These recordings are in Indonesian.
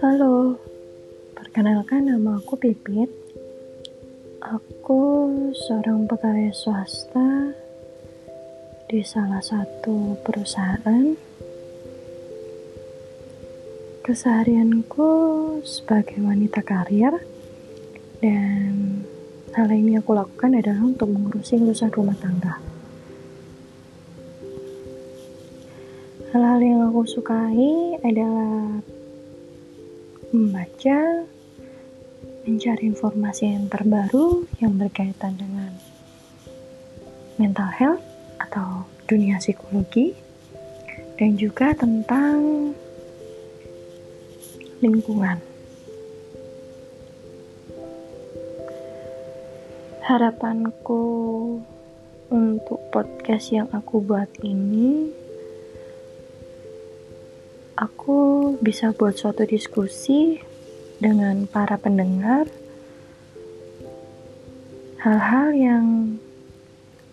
Halo, perkenalkan nama aku Pipit. Aku seorang pegawai swasta di salah satu perusahaan. Keseharianku sebagai wanita karir dan hal ini aku lakukan adalah untuk mengurusi urusan rumah tangga. Hal-hal yang aku sukai adalah membaca, mencari informasi yang terbaru yang berkaitan dengan mental health atau dunia psikologi, dan juga tentang lingkungan. Harapanku untuk podcast yang aku buat ini aku bisa buat suatu diskusi dengan para pendengar hal-hal yang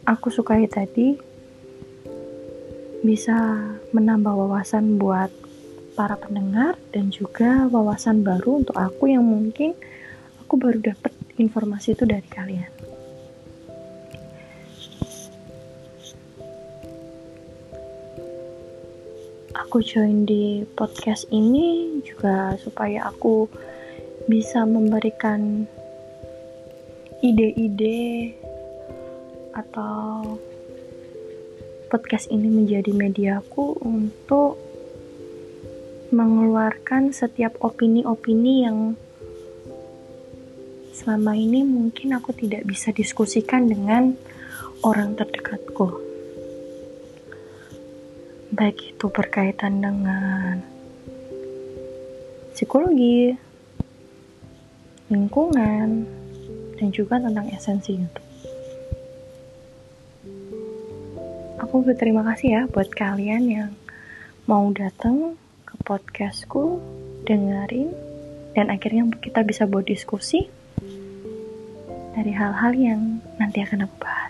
aku sukai tadi bisa menambah wawasan buat para pendengar dan juga wawasan baru untuk aku yang mungkin aku baru dapat informasi itu dari kalian. Aku join di podcast ini juga supaya aku bisa memberikan ide-ide atau podcast ini menjadi mediaku untuk mengeluarkan setiap opini-opini yang selama ini mungkin aku tidak bisa diskusikan dengan orang terdekatku baik itu berkaitan dengan psikologi, lingkungan, dan juga tentang esensi itu. Aku berterima kasih ya buat kalian yang mau datang ke podcastku, dengerin, dan akhirnya kita bisa buat diskusi dari hal-hal yang nanti akan aku bahas.